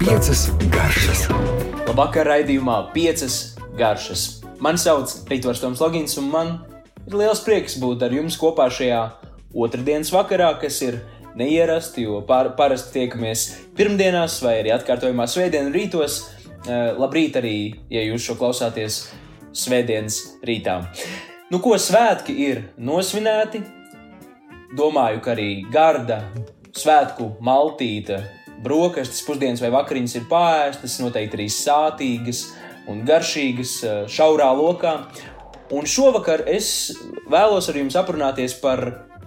Piecas garšas. Labvakar, raidījumā piecas garšas. Mani sauc Rītvars Toms Logins, un man ir liels prieks būt ar jums kopā šajā otrdienas vakarā, kas ir neierasti, jo par, parasti tiekamies pirmdienās vai arī atkārtojumā svētdienu rītos. Uh, labrīt arī, ja jūs šo klausāties svētdienas rītā. Nu, ko svētki ir nosvinēti? Domāju, ka arī garda, svētku maltīte, brokastis, pusdienas vai vakariņas ir pārēstas, noteikti arī sātīgas un garšīgas šaurā lokā. Un šovakar es vēlos ar jums aprunāties par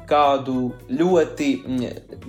kādu ļoti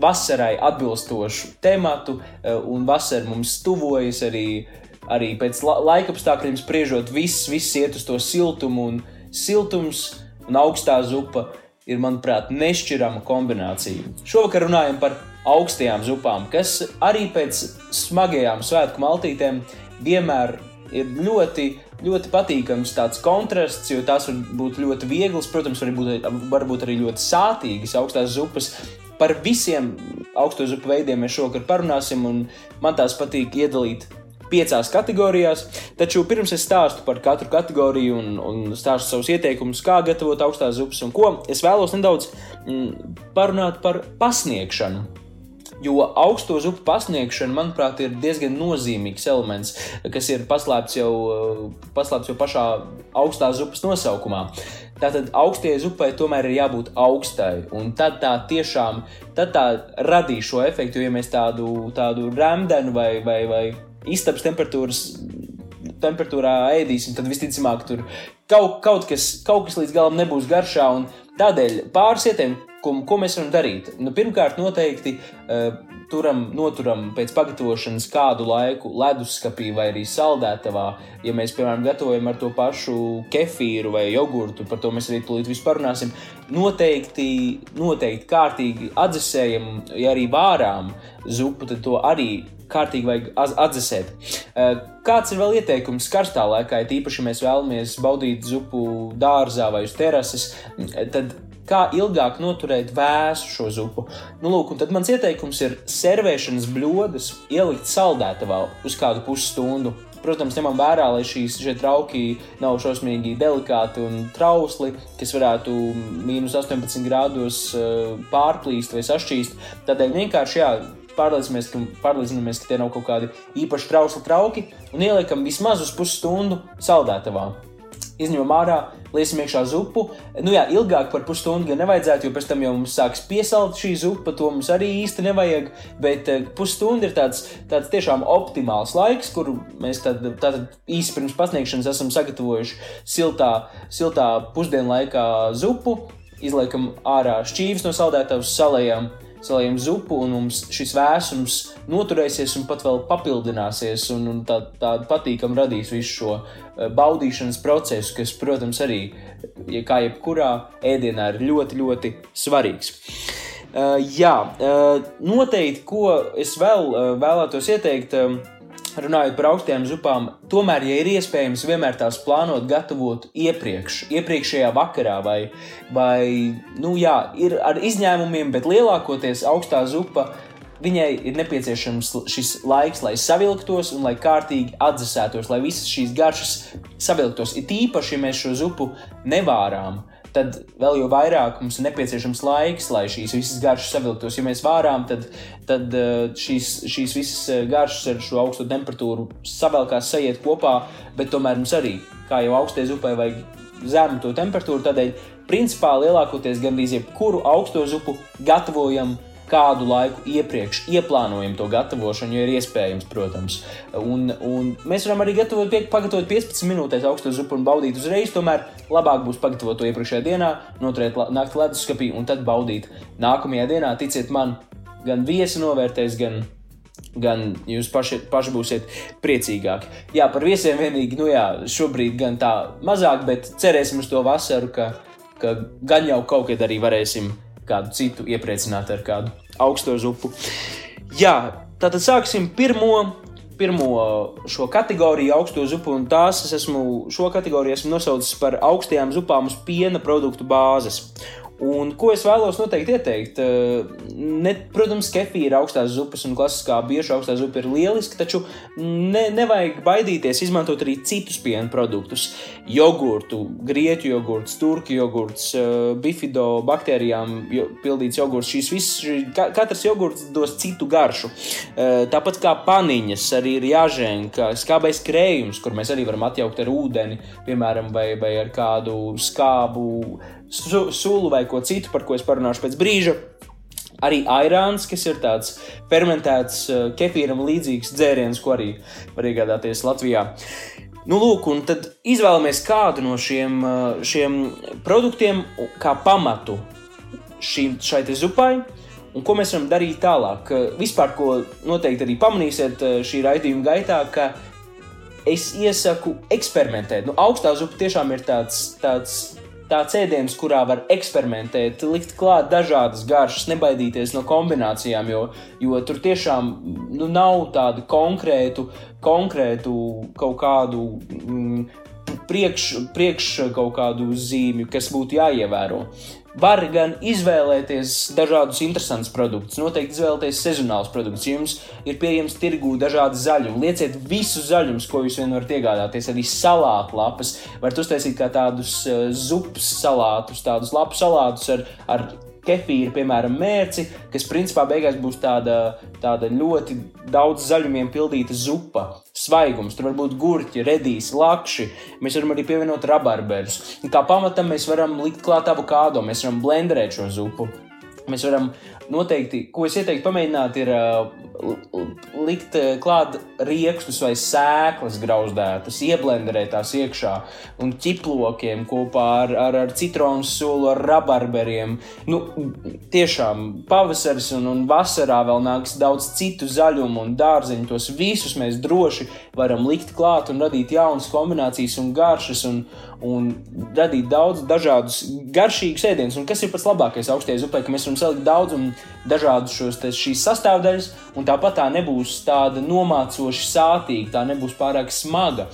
vasarai atbilstošu tematu, un vasara mums tuvojas arī, arī pēc laika apstākļiem spriežot, viss, viss iet uz to siltumu, un siltums un augstā zupa ir, manuprāt, nešķirama kombinācija. Šovakar runājam par augstajām zupām, kas arī pēc smagajām svētku maltītēm vienmēr ir ļoti, ļoti patīkams tāds kontrasts, jo tās var būt ļoti vieglas, protams, var būt, varbūt arī ļoti sātīgas augstās zupas. Par visiem augsto zupu veidiem mēs šovakar parunāsim, un man tās patīk iedalīt piecās kategorijās. Taču pirms es stāstu par katru kategoriju un, un stāstu savus ieteikumus, kā gatavot augstās zupas un ko, es vēlos nedaudz mm, parunāt par pasniegšanu. Jo augsto zupu pasniegšana, manuprāt, ir diezgan nozīmīgs elements, kas ir paslēpts jau, paslēpts jau pašā augstā zupas nosaukumā. Tātad augstajai zupai tomēr ir jābūt augstai, un tad tā tiešām tad tā radīs šo efektu. Jo ja mēs tādu, tādu rēmdenu vai, vai, vai istabas temperatūras temperatūrā ēdīsim, tad visticamāk tur kaut, kaut, kas, kaut kas līdz galam nebūs garšā. Tādēļ pāris ieteikumu Ko, ko mēs varam darīt? Nu, pirmkārt, noteikti uh, turam, noturam pēc pagatavošanas kādu laiku leduskapī vai arī saldētavā. Ja mēs, piemēram, gatavojam ar to pašu kefīru vai jogurtu, par to mēs arī tūlīt parunāsim. Noteikti, noteikti kārtīgi atdzesējam, ja arī vārām zupu, tad to arī kārtīgi vajag atdzesēt. Uh, kāds ir vēl ieteikums karstā laikā, ja tīpaši mēs vēlamies baudīt zupu dārzā vai uz terases, tad kā ilgāk noturēt vēsu šo zupu. Nu, lūk, tad mans ieteikums ir servēšanas bļodas ielikt saldētavā uz kādu pusstundu. Protams, ņemam vērā, lai šīs trauki nav šausmīgi delikāti un trausli, kas varētu mīnus 18 grādos eh, pārplīst vai sašķīst. Tādēļ vienkārši jā, pārliecinamies, ka, pārliecinamies, ka tie nav kaut kādi īpaši trausli trauki un ieliekam vismaz uz pusstundu saldētavā izņemam ārā, liesim iekšā zupu. Nu, jā, ilgāk par pusstundu gan nevajadzētu, jo pēc tam jau mums sāks piesalt šī zupa. To mums arī īsti nevajag. Bet uh, pusstunda ir tāds, tāds tiešām optimāls laiks, kur mēs tad, tātad īsi pirms pasniegšanas esam sagatavojuši siltā, siltā pusdienlaikā zupu. Izliekam ārā šķīvis no saldētavas, salējam salējam zupu, un mums šis vēsums noturēsies un pat vēl papildināsies, un, un tā, tādu patīkamu radīs visu šo eh, baudīšanas procesu, kas, protams, arī, kā jebkurā ēdienā, ir ļoti, ļoti svarīgs. Uh, jā, uh, noteikti, ko es vēl uh, vēlētos ieteikt. Uh, runājot par augstajām zupām, tomēr, ja ir iespējams, vienmēr tās plānot, gatavot iepriekš, iepriekšējā vakarā, vai, vai nu, jā, ir ar izņēmumiem, bet lielākoties augstā zupa. Viņai ir nepieciešams šis laiks, lai savilktos un lai kārtīgi atdzesētos, lai visas šīs garšas savilktos. It īpaši, ja mēs šo zupu nevārām, uh, tad vēl jau vairāk mums ir nepieciešams laiks, lai šīs visas garšas savilktos. Ja mēs vārām, tad, tad eh, šīs, šīs visas eh, garšas ar šo augsto temperatūru savelkās, sajiet kopā, bet tomēr mums arī, kā jau augstai zupai, vajag zemu to temperatūru. Tādēļ, principā, lielākoties gandrīz jebkuru augsto zupu gatavojam kādu laiku iepriekš ieplānojam to gatavošanu, jo ir iespējams, protams. Un, un mēs varam arī gatavot, pagatavot 15 minūtēs augstu zupu un baudīt uzreiz. Tomēr labāk būs pagatavot to iepriekšējā dienā, noturēt naktī leduskapī un tad baudīt nākamajā dienā. Ticiet man, gan viesi novērtēs, gan gan jūs paši, paši būsiet priecīgāki. Jā, par viesiem vienīgi, nu jā, šobrīd gan tā mazāk, bet cerēsim uz to vasaru, ka, ka gan jau kaut kad arī varēsim kādu citu iepriecināt ar kādu augsto zupu. Jā, tātad sāksim pirmo. Pirmo šo kategoriju, augsto zupu, un tās es esmu, šo kategoriju esmu nosaucis par augstajām zupām uz piena produktu bāzes. Un, ko es vēlos noteikti ieteikt? Ne, protams, kefīra augstās zupas un klasiskā bieža augstā zupa ir lieliski, taču ne, nevajag baidīties izmantot arī citus piena produktus. Jogurtu, grieķu jogurts, turku jogurts, bifido baktērijām pildīts jogurts. Šīs visas, katrs jogurts dos citu garšu. Tāpat kā paniņas, arī ir jāžēna, skābais krējums, kur mēs arī varam atjaukt ar ūdeni, piemēram, vai, vai ar kādu skābu su, sulu vai ko citu, par ko es parunāšu pēc brīža. Arī airāns, kas ir tāds fermentēts uh, kefīram līdzīgs dzēriens, ko arī var iegādāties Latvijā. Nu, lūk, un tad izvēlamies kādu no šiem, uh, šiem produktiem kā pamatu šīm, šai zupai. Un ko mēs varam darīt tālāk? Vispār, ko noteikti arī pamanīsiet šī raidījuma gaitā, ka es iesaku eksperimentēt. Nu, augstā zupa tiešām ir tāds, tāds tāds ēdiens, kurā var eksperimentēt, likt klāt dažādas garšas, nebaidīties no kombinācijām, jo, jo tur tiešām nu, nav tādu konkrētu, konkrētu kaut kādu. Mm, Priekš, priekš kaut kādu zīmju, kas būtu jāievēro. Var gan izvēlēties dažādus interesantus produktus, noteikti izvēlēties sezonālus produktus. Ja jums ir pieejams tirgū dažādi zaļumi, lieciet visus zaļumus, ko jūs vien varat iegādāties. Arī salātu lapas, varat uztaisīt kā tādus uh, zupas salātus, tādus lapu salātus ar, ar kefīru, piemēram, mērci, kas principā beigās būs tāda, tāda ļoti daudz zaļumiem pildīta zupa. Svaigums, tur var būt gurķi, redīs, lakši. Mēs varam arī pievienot rabarberus. Un kā pamatam mēs varam likt klāt avokādo, mēs varam blenderēt šo zupu. Mēs varam noteikti, ko es ieteiktu pamēģināt, ir uh, likt uh, klāt rīkstus vai sēklas grauzdētas, ieblenderēt tās iekšā un ķiplokiem kopā ar, ar, ar citronu sulu, ar rabarberiem. Nu, tiešām pavasaris un, un vasarā vēl nāks daudz citu zaļumu un dārzeņu. Tos visus mēs droši varam likt klāt un radīt jaunas kombinācijas un garšas un, un radīt daudz dažādus garšīgus ēdienus. Un kas ir pats labākais augstajai zupai, ka mēs varam salikt daudz un dažādus šos te, šīs sastāvdaļas, un tāpat tā nebūs tāda nomācoši sātīga, tā nebūs pārāk smaga.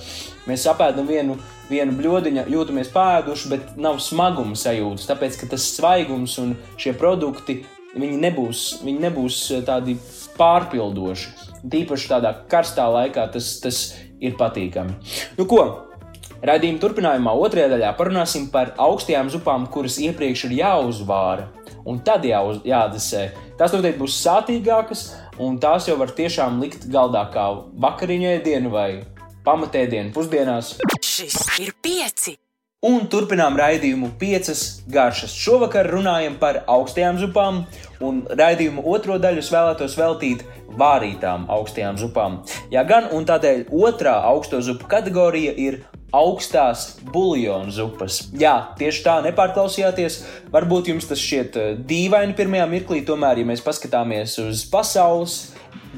Mēs apēdam vienu, vienu bludiņu, jūtamies pēduši, bet nav smaguma sajūtas, tāpēc ka tas svaigums un šie produkti viņi nebūs, viņi nebūs eh, tādi pārpildoši. Tīpaši tādā karstā laikā tas, tas ir patīkami. Nu, ko? Radījuma turpinājumā, otrajā daļā, parunāsim par augstajām zupām, kuras iepriekš ir jāuzvāra un tad jā, jādasē. Tās noteikti būs sātīgākas, un tās jau var tiešām likt galdā kā vakariņu ēdienu vai pamatēdienu pusdienās. Šis ir pieci! Un turpinām raidījumu piecas garšas. Šovakar runājam par augstajām zupām, un raidījumu otro daļu vēlētos veltīt vārītām augstajām zupām. Jā, gan un tādēļ otrā augsto zupu kategorija ir augstās buļbuļsāļu zupas. Jā, tieši tā, nepārklausījāties. Varbūt jums tas šķiet eh, dīvaini pirmajā mirklī, tomēr, ja mēs paskatāmies uz pasaules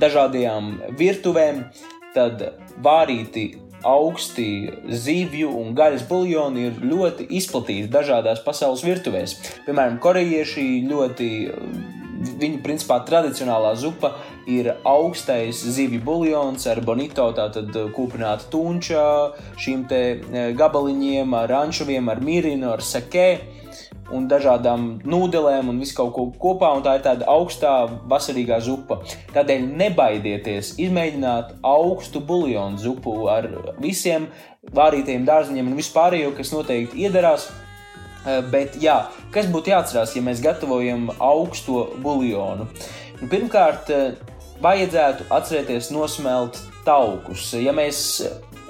dažādajām virtuvēm, tad vārīti augsti zivju un gaļas buļļoni ir ļoti izplatīti dažādās pasaules virtuvēs. Piemēram, korejieši ļoti Viņa principā tradicionālā zupa ir augstais zivju buļļons ar bonito, tātad kūpināta tunča, šīm te e, gabaliņiem, ar anšoviem, ar mirinu, ar sekē un dažādām nūdelēm un visu kaut ko kopā, un tā ir tāda augstā vasarīgā zupa. Tādēļ nebaidieties izmēģināt augstu buļļonu zupu ar visiem vārītiem dārziņiem un vispārējo, kas noteikti iederās. Eh, bet, jā, kas būtu jāatcerās, ja mēs gatavojam augsto buļļonu? Nu, pirmkārt, eh, vajadzētu atcerēties nosmelt taukus. Ja mēs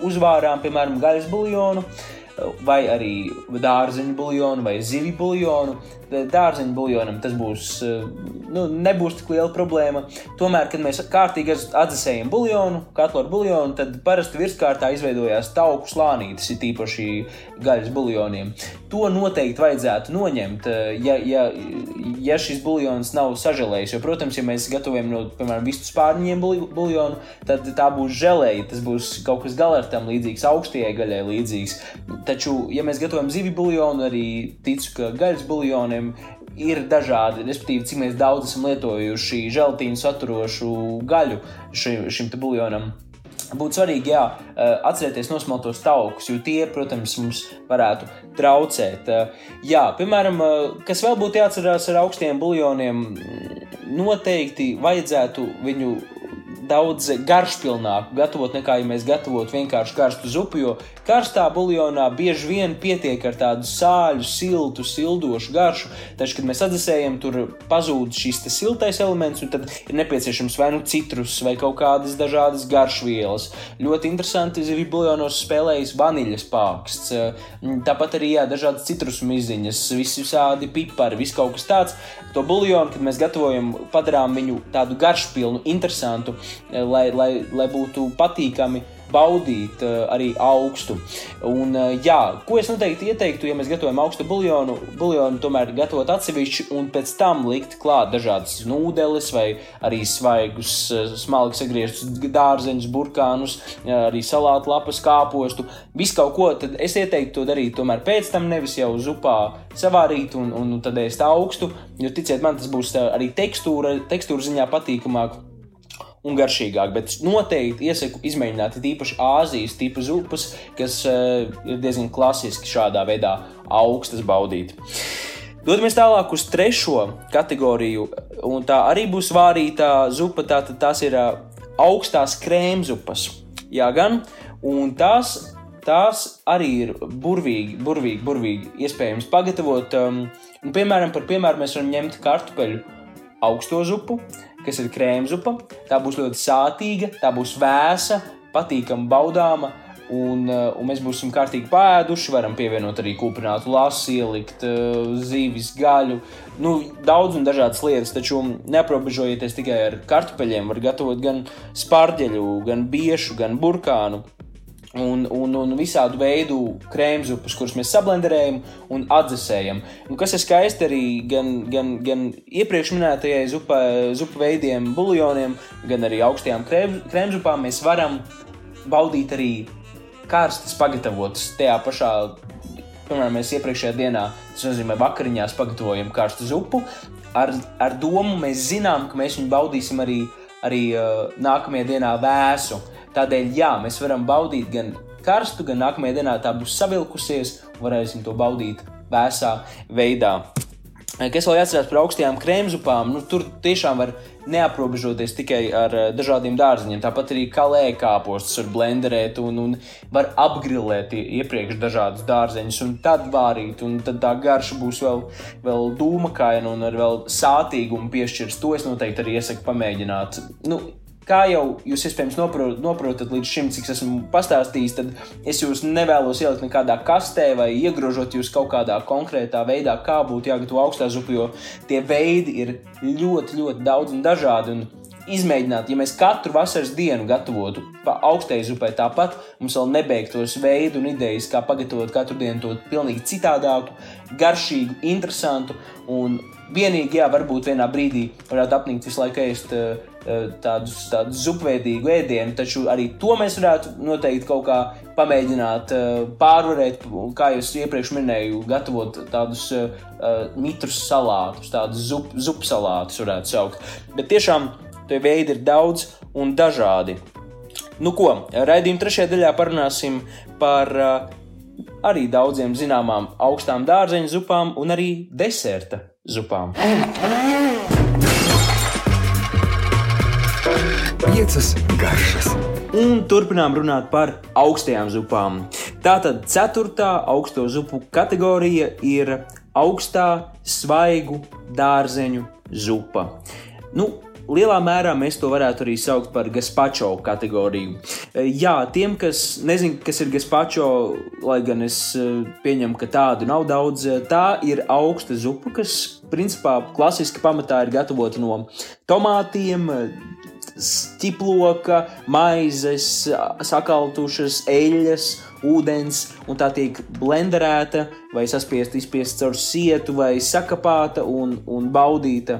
uzvārām, piemēram, gaļas buļļonu, vai arī dārzeņu buļļonu vai zivju buļļonu, dārzeņu buļļonam tas būs, nu, nebūs tik liela problēma. Tomēr, kad mēs kārtīgi atdzesējam buļļonu, katlu ar buļļonu, tad parasti virskārtā izveidojās tauku slānītes, ir tīpaši gaļas buļļoniem. To noteikti vajadzētu noņemt, eh, ja, ja, ja šis buļļons nav sažēlējis. Jo, protams, ja mēs gatavojam no, piemēram, vistu spārņiem buļļonu, tad tā būs žēlēja, tas būs kaut kas galertam līdzīgs, augstajai gaļai līdzīgs. Taču, ja mēs gatavojam zivju buļļonu, arī ticu, ka gaļas produktiem ir dažādi, respektīvi, cik mēs daudz esam lietojuši želatīnu saturošu gaļu šim, šim buļļonam. Būtu svarīgi, jā, atcerēties nosmaltos taukus, jo tie, protams, mums varētu traucēt. Jā, piemēram, kas vēl būtu jāatcerās ar augstiem buljoniem, noteikti vajadzētu viņu daudz garšpilnāku gatavot nekā, ja mēs gatavotu vienkārši karstu zupu. Jo karstā buljonā bieži vien pietiek ar tādu sāļu, siltu, sildošu garšu. Taču, kad mēs atdzesējam, tur pazūd šis siltais elements, un tad ir nepieciešams vai nu citrus, vai kaut kādas dažādas garšvielas. Ļoti interesanti zivju buljonos spēlējas vaniļas pāksts. Tāpat arī jā, dažādas citrusu miziņas, visādi pipari, viss kaut kas tāds. To buljonu, kad mēs gatavojam, padarām viņu tādu garšpilnu, interesantu, lai, lai, lai būtu patīkami baudīt uh, arī augstu. Un, uh, jā, ko es noteikti ieteiktu, ja mēs gatavojam augstu buļļonu, buļļonu tomēr gatavot atsevišķi un pēc tam likt klāt dažādas nūdeles vai arī svaigus, smalki sagrieztus dārzeņus, burkānus, arī salātu lapas, kāpostu. Visu kaut ko, tad es ieteiktu to darīt tomēr pēc tam, nevis jau zupā savārīt un, un, tad ēst augstu, jo ticiet man, tas būs arī tekstūra, tekstūra ziņā patīkamāk un garšīgāk. Bet noteikti iesaku izmēģināt īpaši Āzijas tipu zupas, kas uh, ir diezgan klasiski šādā veidā augstas baudīt. Dodamies tālāk uz trešo kategoriju, un tā arī būs vārītā zupa. Tātad tās ir uh, augstās krēmzupas. Jā, gan, un tās, tās arī ir burvīgi, burvīgi, burvīgi iespējams pagatavot. Um, piemēram, par piemēru mēs varam ņemt kartupeļu augsto zupu, kas ir krēmzupa. Tā būs ļoti sātīga, tā būs vēsa, patīkama, baudāma. Un, uh, un mēs būsim kārtīgi pēduši, varam pievienot arī kūpinātu lasu, ielikt uh, zīves gaļu. Nu, daudz un dažādas lietas, taču neaprobežojieties tikai ar kartupeļiem. Var gatavot gan spārģeļu, gan biešu, gan burkānu un, un, un visādu veidu krēmzupas, kuras mēs sablenderējam un atdzesējam. Un kas ir skaisti arī gan, gan, gan iepriekš minētajai zupa, zupu veidiem, buljoniem, gan arī augstajām krēm, krēmzupām, mēs varam baudīt arī karstas pagatavotas tajā pašā. Piemēram, mēs iepriekšējā dienā, tas nozīmē, vakariņās pagatavojam karstu zupu. Ar, ar domu mēs zinām, ka mēs viņu baudīsim arī, arī uh, nākamajā dienā vēsu. Tādēļ, jā, mēs varam baudīt gan karstu, gan nākamajā dienā tā būs savilkusies, un varēsim to baudīt vēsā veidā. Kas vēl jāatcerās par augstajām krēmzupām, nu, tur tiešām var neaprobežoties tikai ar eh, dažādiem dārziņiem. Tāpat arī kalē kāpostus var blenderēt un, un var apgrilēt iepriekš dažādus dārzeņus un tad vārīt. Un tad tā garša būs vēl, vēl dūmakaina un ar vēl sātīgumu piešķirs. To es noteikti arī iesaku pamēģināt. Nu, Kā jau jūs iespējams noprot, noprotat līdz šim, cik esmu pastāstījis, tad es jūs nevēlos ielikt nekādā kastē vai iegrožot jūs kaut kādā konkrētā veidā, kā būtu jāgatavo augstā zupa, jo tie veidi ir ļoti, ļoti daudz un dažādi. Un izmēģināt, ja mēs katru vasaras dienu gatavotu augstai zupai, tāpat mums vēl nebeigtos veidu un idejas, kā pagatavot katru dienu to pilnīgi citādāku, garšīgu, interesantu un vienīgi, jā, varbūt vienā brīdī varētu apnikt visu laiku ēst uh, tādus, tādus zupveidīgu ēdienu, taču arī to mēs varētu noteikti kaut kā pamēģināt uh, pārvarēt, kā jau iepriekš minēju, gatavot tādus mitrus salātus, tādus zup, zupu salātus varētu saukt. Bet tiešām tie veidi ir daudz un dažādi. Nu ko, raidījuma trešajā daļā parunāsim par uh, arī daudziem zināmām augstām dārzeņu zupām un arī deserta zupām. Piecas garšas. Un turpinām runāt par augstajām zupām. Tātad ceturtā augsto zupu kategorija ir augstā svaigu dārzeņu zupa. Nu, Lielā mērā mēs to varētu arī saukt par gazpacho kategoriju. Jā, tiem, kas nezina, kas ir gazpacho, lai gan es pieņemu, ka tādu nav daudz, tā ir augsta zupa, kas principā klasiski pamatā ir gatavota no tomātiem, ķiploka, maizes, sakaltušas, eļļas, ūdens, un tā tiek blenderēta, vai saspiesta, izspiesta caur sietu, vai sakapāta un, un baudīta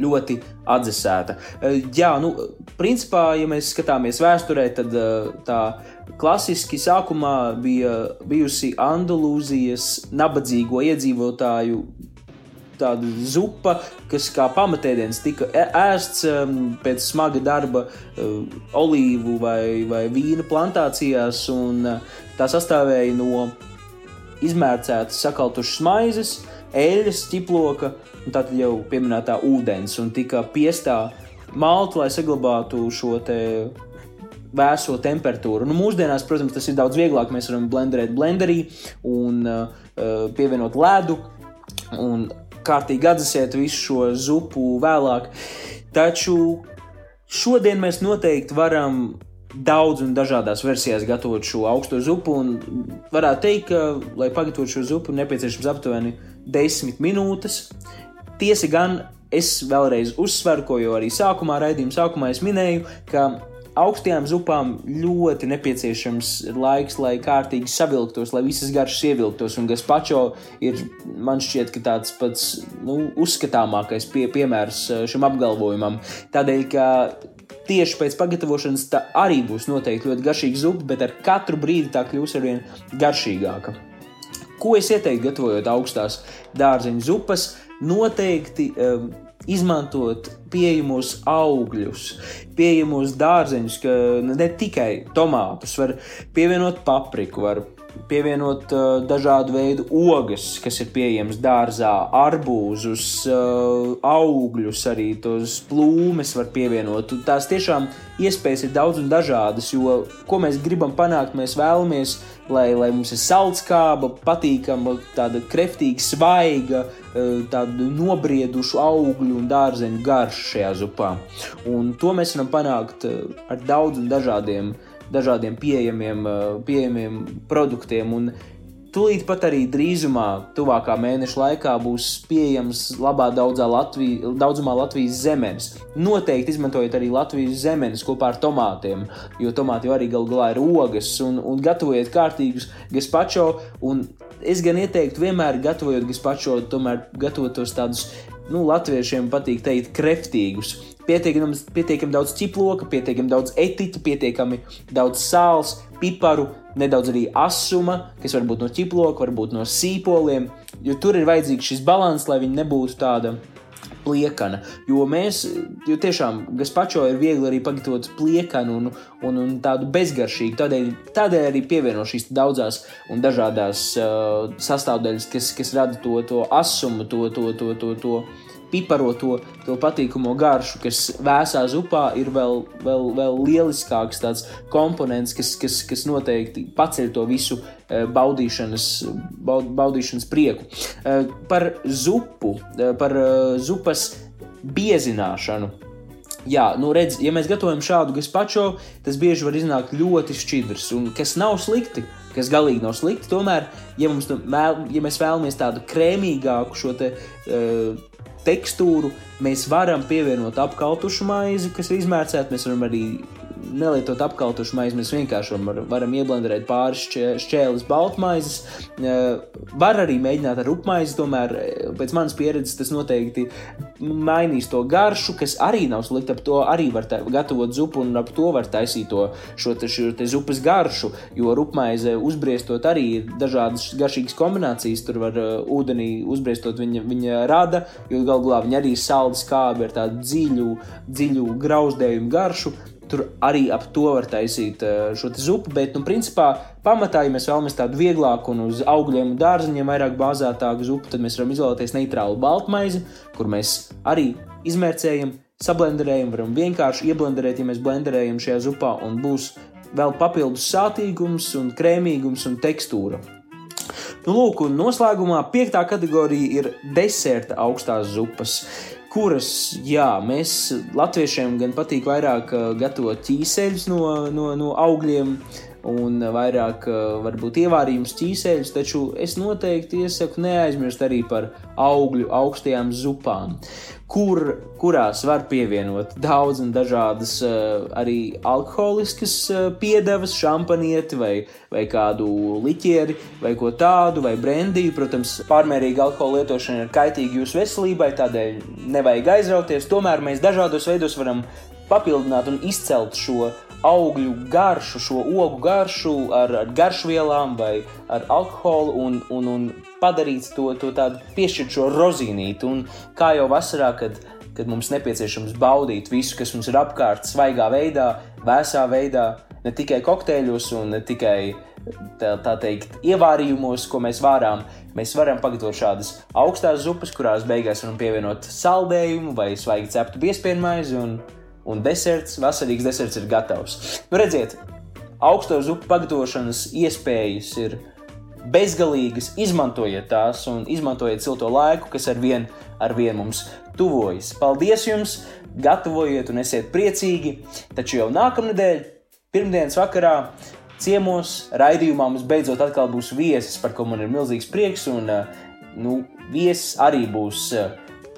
ļoti atdzesēta. Jā, nu, principā, ja mēs skatāmies vēsturē, tad tā klasiski sākumā bija bijusi Andalūzijas nabadzīgo iedzīvotāju tāda zupa, kas kā pamatēdiens tika ēsts um, pēc smaga darba uh, olīvu vai, vai vīna plantācijās, un tā sastāvēja no izmērcētas, sakaltušas maizes, eļļas, ķiploka un tā jau pieminētā ūdens, un tika piestā malta, lai saglabātu šo te vēso temperatūru. Nu, mūsdienās, protams, tas ir daudz vieglāk. Mēs varam blenderēt blenderī un uh, pievienot ledu un kārtīgi atdzesēt visu šo zupu vēlāk. Taču šodien mēs noteikti varam daudz un dažādās versijās gatavot šo augsto zupu. Varētu teikt, ka, lai pagatavotu šo zupu, nepieciešams aptuveni 10 minūtes. Tiesa gan, es vēlreiz uzsveru, ko jau arī sākumā, raidījuma sākumā es minēju, ka augstajām zupām ļoti nepieciešams laiks, lai kārtīgi savilktos, lai visas garšas ievilktos. Un gazpacho ir, man šķiet, ka tāds pats nu, uzskatāmākais pie, piemērs eh, šim apgalvojumam. Tādēļ, ka tieši pēc pagatavošanas tā arī būs noteikti ļoti garšīga zupa, bet ar katru brīdi tā kļūs arvien garšīgāka. Ko es ieteiktu, gatavojot augstās dārzeņu zupas? Noteikti um, izmantot pieejamos augļus, pieejamos dārzeņus, ne tikai tomātus, var pievienot papriku, var pievienot uh, dažādu veidu ogas, kas ir pieejamas dārzā, arbūzus, uh, augļus, arī tos plūmes var pievienot. Un Tās tiešām iespējas ir daudz un dažādas, jo ko mēs gribam panākt, mēs vēlamies, lai, lai mums ir saldskāba, patīkama, tāda kreftīga, svaiga, uh, tādu nobriedušu augļu un dārzeņu garšu šajā zupā. Un to mēs varam panākt uh, ar daudziem dažādiem dažādiem pieejamiem, uh, pieejamiem produktiem. Un tūlīt pat arī drīzumā, tuvākā mēneša laikā, būs pieejams labā Latvijas, daudzumā Latvijas zemes. Noteikti izmantojiet arī Latvijas zemes kopā ar tomātiem, jo tomāti jau arī galu galā ir ogas, un, un gatavojiet kārtīgus gazpacho. Es gan ieteiktu vienmēr gatavojot gazpacho, tomēr gatavot tos tādus nu, latviešiem patīk teikt, kreftīgus. Pietiekami, pietiekami daudz ķiploka, pietiekami daudz etiķa, pietiekami daudz sāls, piparu, nedaudz arī asuma, kas var būt no ķiploka, varbūt no sīpoliem. Jo tur ir vajadzīgs šis līdzsvars, lai viņi nebūtu tāda pliekana. Jo mēs, jo tiešām gazpacho ir viegli arī pagatavot pliekanu un, un, un tādu bezgaršīgu. Tādēļ, tādēļ arī pievieno šīs daudzās un dažādās uh, sastāvdaļas, kas, kas rada to, to asumu, to, to, to, to, to piparoto, to patīkamo garšu, kas vēsā zupā ir vēl, vēl, vēl lieliskāks tāds komponents, kas, kas, kas noteikti paceļ to visu eh, baudīšanas, baud, baudīšanas prieku. Eh, Par zupu, eh, par zupas biezināšanu. Jā, nu redz, ja mēs gatavojam šādu gazpacho, tas bieži var iznākt ļoti šķidrs, un kas nav slikti, kas galīgi nav slikti. Tomēr, ja, mums, ja mēs vēlamies tādu krēmīgāku šo te, uh, tekstūru, mēs varam pievienot apkaltušu maizi, kas ir izmērcēta. Mēs varam arī nelietot apkaltušu maizi, mēs vienkārši varam, varam ieblenderēt pāris šķē, šķēles baltmaizes. Var arī mēģināt ar upmaizi, tomēr pēc manas pieredzes tas noteikti mainīs to garšu, kas arī nav slikti. Ap to arī var tā, gatavot zupu, un ap to var taisīt to, šo, te, šo te zupas garšu. Jo rupmaize uzbriestot arī ir dažādas garšīgas kombinācijas. Tur var ūdenī uzbriestot viņa, viņa rada, jo galu galā viņa arī salda skābi ar tādu dziļu, dziļu grauzdējumu garšu. Tur arī ap to var taisīt uh, šo zupu, bet, nu, principā, pamatā, ja mēs vēlamies tādu vieglāku un uz augļiem un dārziņiem vairāk bāzētāku zupu, tad mēs varam izvēlēties neitrālu baltmaizi, kur mēs arī izmērcējam, sablenderējam, varam vienkārši ieblenderēt, ja mēs blenderējam šajā zupā, un būs vēl papildus sātīgums, un krēmīgums un tekstūra. Nu, lūk, un noslēgumā piektā kategorija ir deserta augstās zupas kuras, jā, mēs latviešiem gan patīk vairāk uh, gatavot ķīseļus no, no, no augļiem un vairāk uh, varbūt ievārījums ķīseļus, taču es noteikti iesaku neaizmirst arī par augļu augstajām zupām, kur, kurās var pievienot daudz un dažādas uh, arī alkoholiskas uh, piedevas, šampanieti vai, vai kādu liķieri vai ko tādu, vai brendiju. Protams, pārmērīga alkohola lietošana ir kaitīga jūsu veselībai, tādēļ nevajag aizrauties. Tomēr mēs dažādos veidos varam papildināt un izcelt šo augļu garšu, šo ogu garšu ar, ar garšvielām vai ar alkoholu un, un, un padarīt to, to tādu piešķirt šo rozīnīti. Un kā jau vasarā, kad, kad mums nepieciešams baudīt visu, kas mums ir apkārt, svaigā veidā, vēsā veidā, ne tikai kokteļos un ne tikai tā, tā teikt, ievārījumos, ko mēs vārām, mēs varam pagatavot šādas augstās zupas, kurās beigās varam pievienot saldējumu vai svaigi ceptu piespiedu maizi. Un, un deserts, vasarīgs deserts ir gatavs. Nu, redziet, augsto zupu pagatavošanas iespējas ir bezgalīgas. Izmantojiet tās un izmantojiet silto laiku, kas ar vienu ar vien mums tuvojas. Paldies jums! Gatavojiet un esiet priecīgi! Taču jau nākamnedēļ, pirmdienas vakarā, ciemos raidījumā mums beidzot atkal būs viesis, par ko man ir milzīgs prieks. Un, nu, viesis arī būs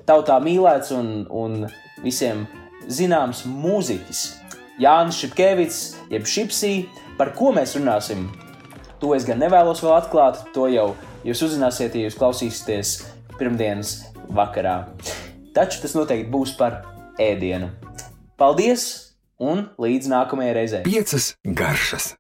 tautā mīlēts un, un visiem zināms mūziķis Jānis Šepkevits, jeb Šipsī, par ko mēs runāsim. To es gan nevēlos vēl atklāt, to jau jūs uzzināsiet, ja jūs klausīsieties pirmdienas vakarā. Taču tas noteikti būs par ēdienu. Paldies un līdz nākamajai reizei! Piecas garšas!